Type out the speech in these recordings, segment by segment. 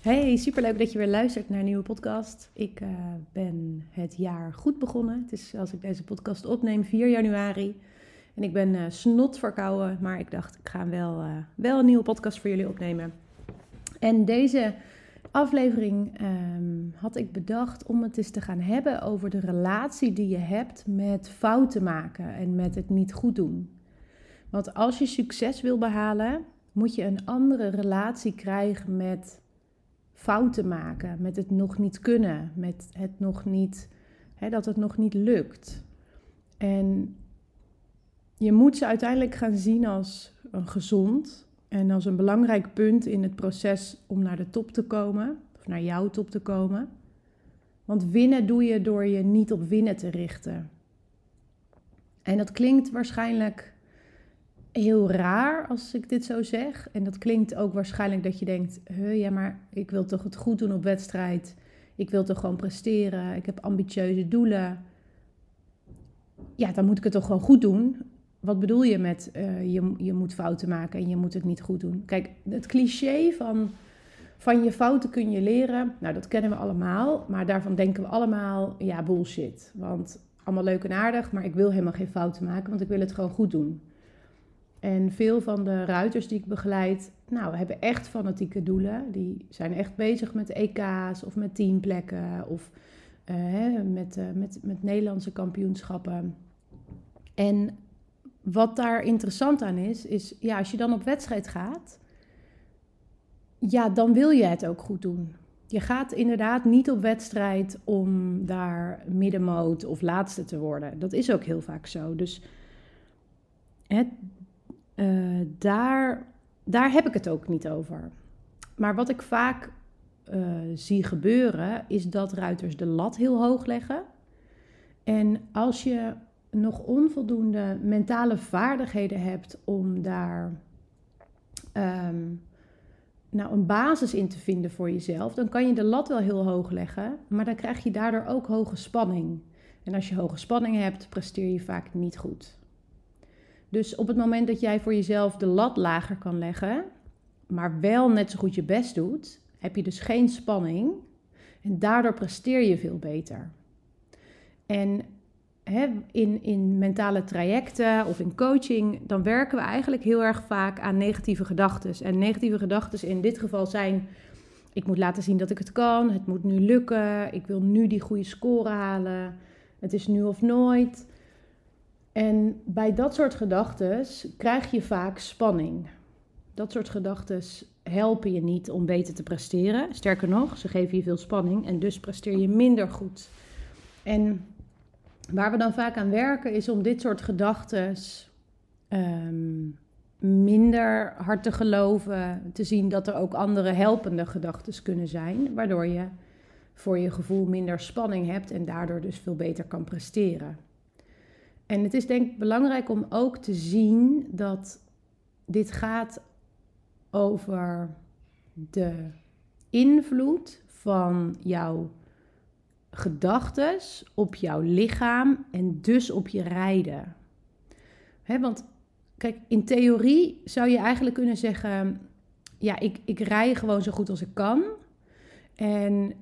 Hey, superleuk dat je weer luistert naar een nieuwe podcast. Ik uh, ben het jaar goed begonnen. Het is als ik deze podcast opneem 4 januari. En ik ben uh, snot verkouden, maar ik dacht ik ga wel, uh, wel een nieuwe podcast voor jullie opnemen. En deze aflevering um, had ik bedacht om het eens te gaan hebben over de relatie die je hebt met fouten maken en met het niet goed doen. Want als je succes wil behalen, moet je een andere relatie krijgen met fouten maken, met het nog niet kunnen, met het nog niet, hè, dat het nog niet lukt. En je moet ze uiteindelijk gaan zien als een gezond en als een belangrijk punt in het proces om naar de top te komen, of naar jouw top te komen. Want winnen doe je door je niet op winnen te richten. En dat klinkt waarschijnlijk heel raar als ik dit zo zeg. En dat klinkt ook waarschijnlijk dat je denkt: ja, maar ik wil toch het goed doen op wedstrijd. Ik wil toch gewoon presteren. Ik heb ambitieuze doelen. Ja, dan moet ik het toch gewoon goed doen. Wat bedoel je met uh, je, je moet fouten maken en je moet het niet goed doen? Kijk, het cliché van, van je fouten kun je leren, nou dat kennen we allemaal. Maar daarvan denken we allemaal, ja, bullshit. Want allemaal leuk en aardig, maar ik wil helemaal geen fouten maken, want ik wil het gewoon goed doen. En veel van de ruiters die ik begeleid, nou, hebben echt fanatieke doelen. Die zijn echt bezig met EK's of met teamplekken of uh, met, uh, met, met Nederlandse kampioenschappen. En wat daar interessant aan is, is ja, als je dan op wedstrijd gaat, ja, dan wil je het ook goed doen. Je gaat inderdaad niet op wedstrijd om daar middenmoot of laatste te worden. Dat is ook heel vaak zo. Dus het, uh, daar, daar heb ik het ook niet over. Maar wat ik vaak uh, zie gebeuren, is dat ruiters de lat heel hoog leggen. En als je nog onvoldoende mentale vaardigheden hebt om daar um, nou, een basis in te vinden voor jezelf, dan kan je de lat wel heel hoog leggen, maar dan krijg je daardoor ook hoge spanning. En als je hoge spanning hebt, presteer je vaak niet goed. Dus op het moment dat jij voor jezelf de lat lager kan leggen, maar wel net zo goed je best doet, heb je dus geen spanning en daardoor presteer je veel beter. En in, in mentale trajecten of in coaching, dan werken we eigenlijk heel erg vaak aan negatieve gedachten. En negatieve gedachten in dit geval zijn: ik moet laten zien dat ik het kan, het moet nu lukken, ik wil nu die goede score halen, het is nu of nooit. En bij dat soort gedachten krijg je vaak spanning. Dat soort gedachten helpen je niet om beter te presteren. Sterker nog, ze geven je veel spanning en dus presteer je minder goed. En waar we dan vaak aan werken is om dit soort gedachten um, minder hard te geloven, te zien dat er ook andere helpende gedachten kunnen zijn, waardoor je voor je gevoel minder spanning hebt en daardoor dus veel beter kan presteren. En het is denk ik belangrijk om ook te zien dat dit gaat over de invloed van jouw gedachtes op jouw lichaam en dus op je rijden. want kijk, in theorie zou je eigenlijk kunnen zeggen: ja, ik, ik rij gewoon zo goed als ik kan. En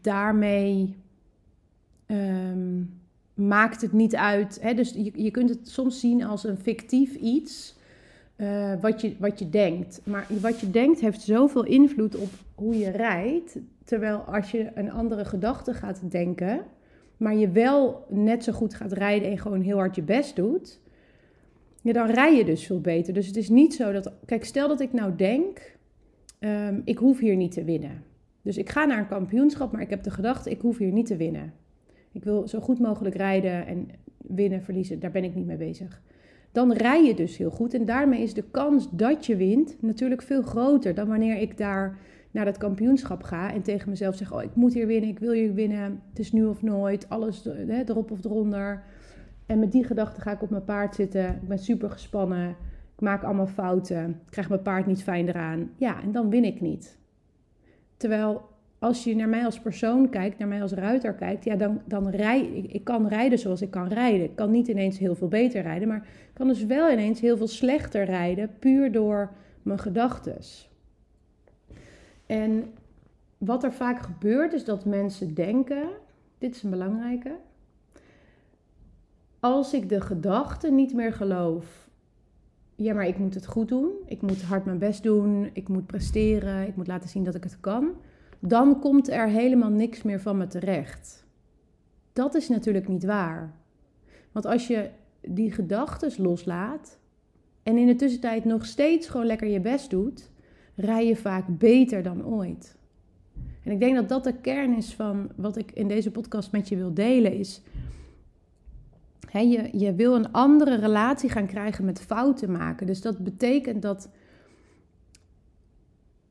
daarmee ehm, maakt het niet uit. Hè? Dus je, je kunt het soms zien als een fictief iets. Uh, wat, je, wat je denkt. Maar wat je denkt heeft zoveel invloed op hoe je rijdt. Terwijl als je een andere gedachte gaat denken, maar je wel net zo goed gaat rijden en gewoon heel hard je best doet, dan rij je dus veel beter. Dus het is niet zo dat. Kijk, stel dat ik nou denk, um, ik hoef hier niet te winnen. Dus ik ga naar een kampioenschap, maar ik heb de gedachte, ik hoef hier niet te winnen. Ik wil zo goed mogelijk rijden en winnen, verliezen, daar ben ik niet mee bezig. Dan rij je dus heel goed en daarmee is de kans dat je wint natuurlijk veel groter dan wanneer ik daar naar dat kampioenschap ga en tegen mezelf zeg: Oh, ik moet hier winnen, ik wil hier winnen, het is nu of nooit, alles hè, erop of eronder. En met die gedachte ga ik op mijn paard zitten. Ik ben super gespannen. Ik maak allemaal fouten. Ik krijg mijn paard niet fijn eraan. Ja, en dan win ik niet. Terwijl als je naar mij als persoon kijkt, naar mij als ruiter kijkt, ja, dan, dan rij ik, ik kan rijden zoals ik kan rijden. Ik kan niet ineens heel veel beter rijden, maar ik kan dus wel ineens heel veel slechter rijden, puur door mijn gedachtes. En wat er vaak gebeurt, is dat mensen denken: dit is een belangrijke. Als ik de gedachte niet meer geloof, ja, maar ik moet het goed doen, ik moet hard mijn best doen, ik moet presteren, ik moet laten zien dat ik het kan dan komt er helemaal niks meer van me terecht. Dat is natuurlijk niet waar. Want als je die gedachten loslaat en in de tussentijd nog steeds gewoon lekker je best doet, rij je vaak beter dan ooit. En ik denk dat dat de kern is van wat ik in deze podcast met je wil delen. Is je, je wil een andere relatie gaan krijgen met fouten maken. Dus dat betekent dat,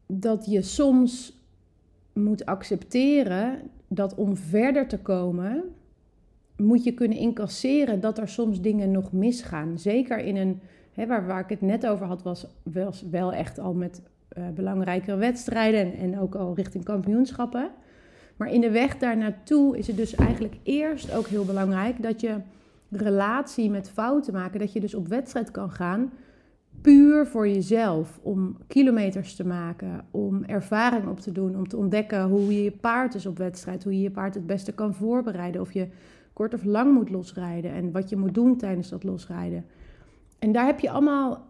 dat je soms moet accepteren dat om verder te komen, moet je kunnen incasseren dat er soms dingen nog misgaan. Zeker in een, hè, waar, waar ik het net over had, was, was wel echt al met uh, belangrijkere wedstrijden en, en ook al richting kampioenschappen. Maar in de weg daar naartoe is het dus eigenlijk eerst ook heel belangrijk dat je relatie met fouten maken, dat je dus op wedstrijd kan gaan puur voor jezelf. Om kilometers te maken, om ervaring op te doen, om te ontdekken hoe je je paard is op wedstrijd, hoe je je paard het beste kan voorbereiden, of je kort of lang moet losrijden en wat je moet doen tijdens dat losrijden. En daar heb je allemaal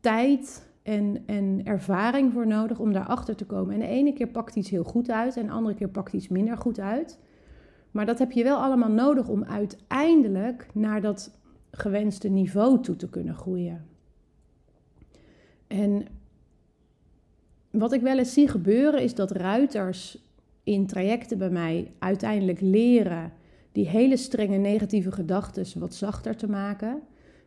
tijd en, en ervaring voor nodig om daarachter te komen. En de ene keer pakt iets heel goed uit en de andere keer pakt iets minder goed uit. Maar dat heb je wel allemaal nodig om uiteindelijk naar dat gewenste niveau toe te kunnen groeien. En wat ik wel eens zie gebeuren is dat ruiters in trajecten bij mij uiteindelijk leren die hele strenge negatieve gedachten wat zachter te maken.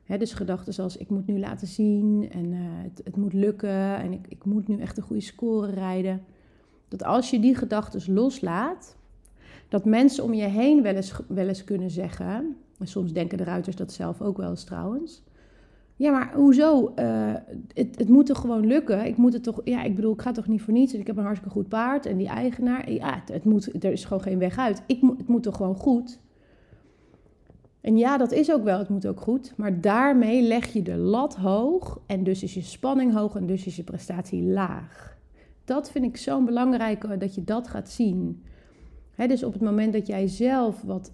dus gedachten zoals ik moet nu laten zien en uh, het, het, moet lukken en ik, ik moet nu echt een goede score rijden. Dat als je die gedachten loslaat, dat mensen om je heen wel eens, wel eens kunnen zeggen, en soms denken de ruiters dat zelf ook wel eens trouwens, ja, maar hoezo? Uh, het, het moet toch gewoon lukken? Ik moet het toch, ja, ik bedoel, ik ga toch niet voor niets. Ik heb een hartstikke goed paard en die eigenaar, ja, het, moet, er is gewoon geen weg uit. Ik, het moet toch gewoon goed? En ja, dat is ook wel, het moet ook goed. Maar daarmee leg je de lat hoog en dus is je spanning hoog en dus is je prestatie laag. Dat vind ik zo belangrijk eh, dat je dat gaat zien. dus op het moment dat jij zelf wat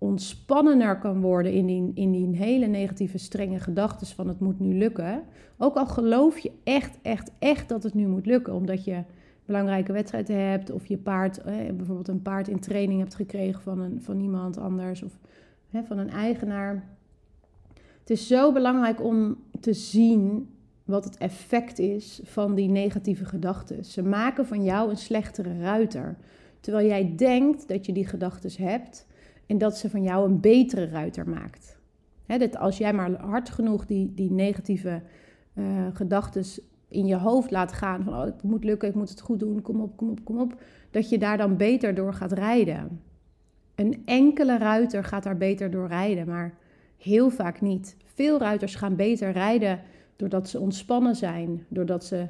ontspannender kan worden in die, in die hele negatieve, strenge gedachten van het moet nu lukken. Ook al geloof je echt, echt, echt dat het nu moet lukken, omdat je belangrijke wedstrijden hebt of je paard, eh, bijvoorbeeld een paard in training hebt gekregen van, een, van iemand anders of van een eigenaar. Het is zo belangrijk om te zien wat het effect is van die negatieve gedachten. Ze maken van jou een slechtere ruiter. Terwijl jij denkt dat je die gedachten hebt, en dat ze van jou een betere ruiter maakt. dat als jij maar hard genoeg die, die negatieve uh, gedachten in je hoofd laat gaan: van oh, het moet lukken, ik moet het goed doen, kom op, kom op, kom op. Dat je daar dan beter door gaat rijden. Een enkele ruiter gaat daar beter door rijden, maar heel vaak niet. Veel ruiters gaan beter rijden doordat ze ontspannen zijn, doordat ze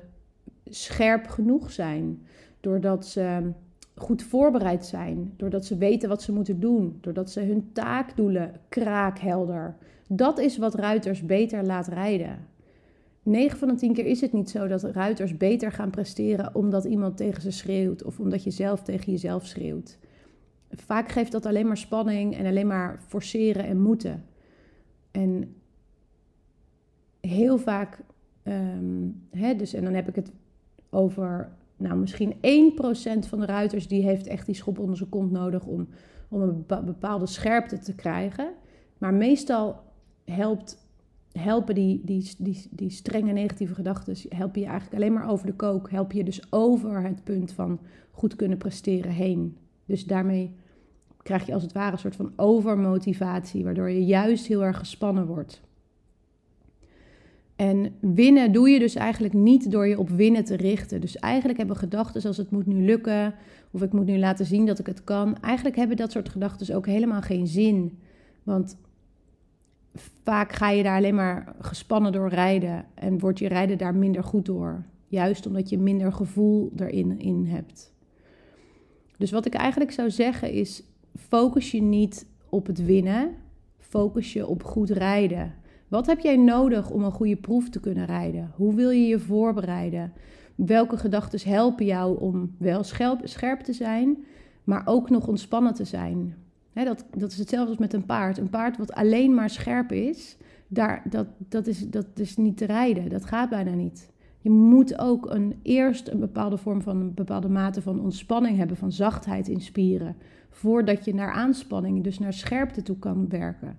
scherp genoeg zijn, doordat ze goed voorbereid zijn, doordat ze weten wat ze moeten doen, doordat ze hun taakdoelen kraakhelder. Dat is wat ruiters beter laat rijden. 9 van de 10 keer is het niet zo dat ruiters beter gaan presteren omdat iemand tegen ze schreeuwt of omdat je zelf tegen jezelf schreeuwt. Vaak geeft dat alleen maar spanning en alleen maar forceren en moeten. En heel vaak, um, hè, dus, en dan heb ik het over nou, misschien 1% van de ruiters die heeft echt die schop onder zijn kont nodig om, om een bepaalde scherpte te krijgen. Maar meestal helpt, helpen die, die, die, die strenge negatieve gedachten helpen je eigenlijk alleen maar over de kook. Help je dus over het punt van goed kunnen presteren heen. Dus daarmee krijg je als het ware een soort van overmotivatie, waardoor je juist heel erg gespannen wordt. En winnen doe je dus eigenlijk niet door je op winnen te richten. Dus eigenlijk hebben gedachten als het moet nu lukken, of ik moet nu laten zien dat ik het kan. Eigenlijk hebben dat soort gedachten ook helemaal geen zin. Want vaak ga je daar alleen maar gespannen door rijden en wordt je rijden daar minder goed door. Juist omdat je minder gevoel erin in hebt. Dus wat ik eigenlijk zou zeggen is: focus je niet op het winnen, focus je op goed rijden. Wat heb jij nodig om een goede proef te kunnen rijden? Hoe wil je je voorbereiden? Welke gedachten helpen jou om wel scherp, te zijn, maar ook nog ontspannen te zijn? dat, dat is hetzelfde als met een paard. Een paard wat alleen maar scherp is, daar, dat, dat, is, dat is niet te rijden. Dat gaat bijna niet. Je moet ook een, eerst een bepaalde vorm van een bepaalde mate van ontspanning hebben, van zachtheid in spieren, voordat je naar aanspanning, dus naar scherpte toe kan werken.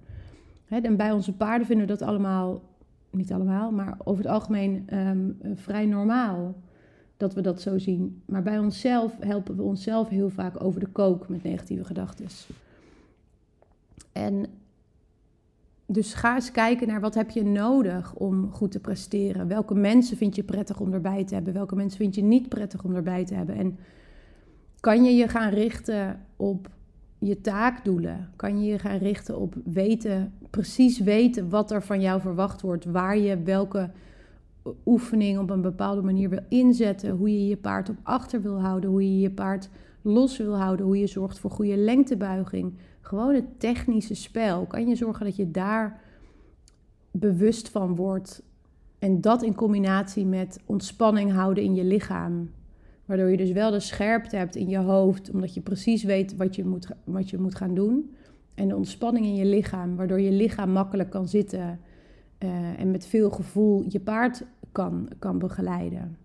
En bij onze paarden vinden we dat allemaal, niet allemaal, maar over het algemeen ehm, vrij normaal dat we dat zo zien. Maar bij onszelf helpen we onszelf heel vaak over de kook met negatieve gedachten. En dus ga eens kijken naar wat heb je nodig om goed te presteren. Welke mensen vind je prettig om erbij te hebben? Welke mensen vind je niet prettig om erbij te hebben? En kan je je gaan richten op je taakdoelen? Kan je je gaan richten op weten, precies weten wat er van jou verwacht wordt, waar je welke oefening op een bepaalde manier wil inzetten, hoe je je paard op achter wil houden, hoe je je paard los wil houden, hoe je zorgt voor goede lengtebuiging. Gewoon het technische spel. Kan je zorgen dat je daar bewust van wordt. En dat in combinatie met ontspanning houden in je lichaam. Waardoor je dus wel de scherpte hebt in je hoofd, omdat je precies weet wat je moet, wat je moet gaan doen. En de ontspanning in je lichaam, waardoor je lichaam makkelijk kan zitten uh, en met veel gevoel je paard kan, kan begeleiden.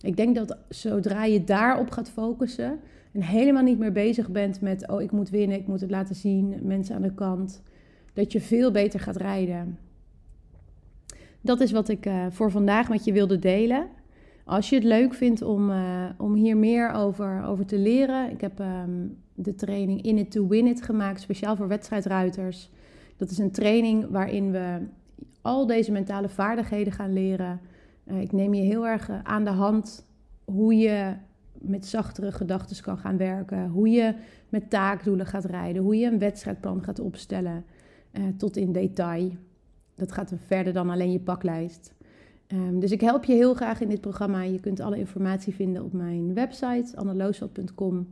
Ik denk dat zodra je daarop gaat focussen en helemaal niet meer bezig bent met, oh ik moet winnen, ik moet het laten zien, mensen aan de kant, dat je veel beter gaat rijden. Dat is wat ik uh, voor vandaag met je wilde delen. Als je het leuk vindt om, uh, om hier meer over, over te leren, ik heb um, de training In It to Win It gemaakt, speciaal voor wedstrijdruiters. Dat is een training waarin we al deze mentale vaardigheden gaan leren. Uh, ik neem je heel erg aan de hand hoe je met zachtere gedachten kan gaan werken. Hoe je met taakdoelen gaat rijden. Hoe je een wedstrijdplan gaat opstellen. Uh, tot in detail. Dat gaat verder dan alleen je paklijst. Um, dus ik help je heel graag in dit programma. Je kunt alle informatie vinden op mijn website, anneloosveld.com. Um,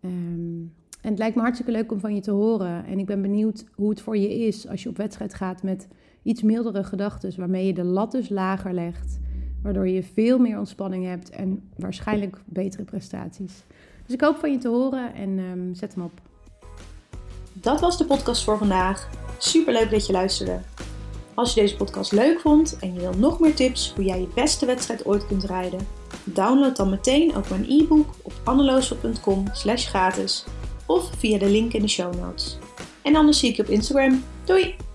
ehm, en het lijkt me hartstikke leuk om van je te horen. En ik ben benieuwd hoe het voor je is als je op wedstrijd gaat met iets mildere gedachten. Waarmee je de lat dus lager legt waardoor je veel meer ontspanning hebt en waarschijnlijk betere prestaties. Dus ik hoop van je te horen en um, zet hem op. Dat was de podcast voor vandaag. Super leuk dat je luisterde. Als je deze podcast leuk vond en je wil nog meer tips hoe jij je beste wedstrijd ooit kunt rijden, download dan meteen ook mijn e-book op anneloosel.com slash gratis of via de link in de show notes. En anders zie ik je op Instagram. Doei!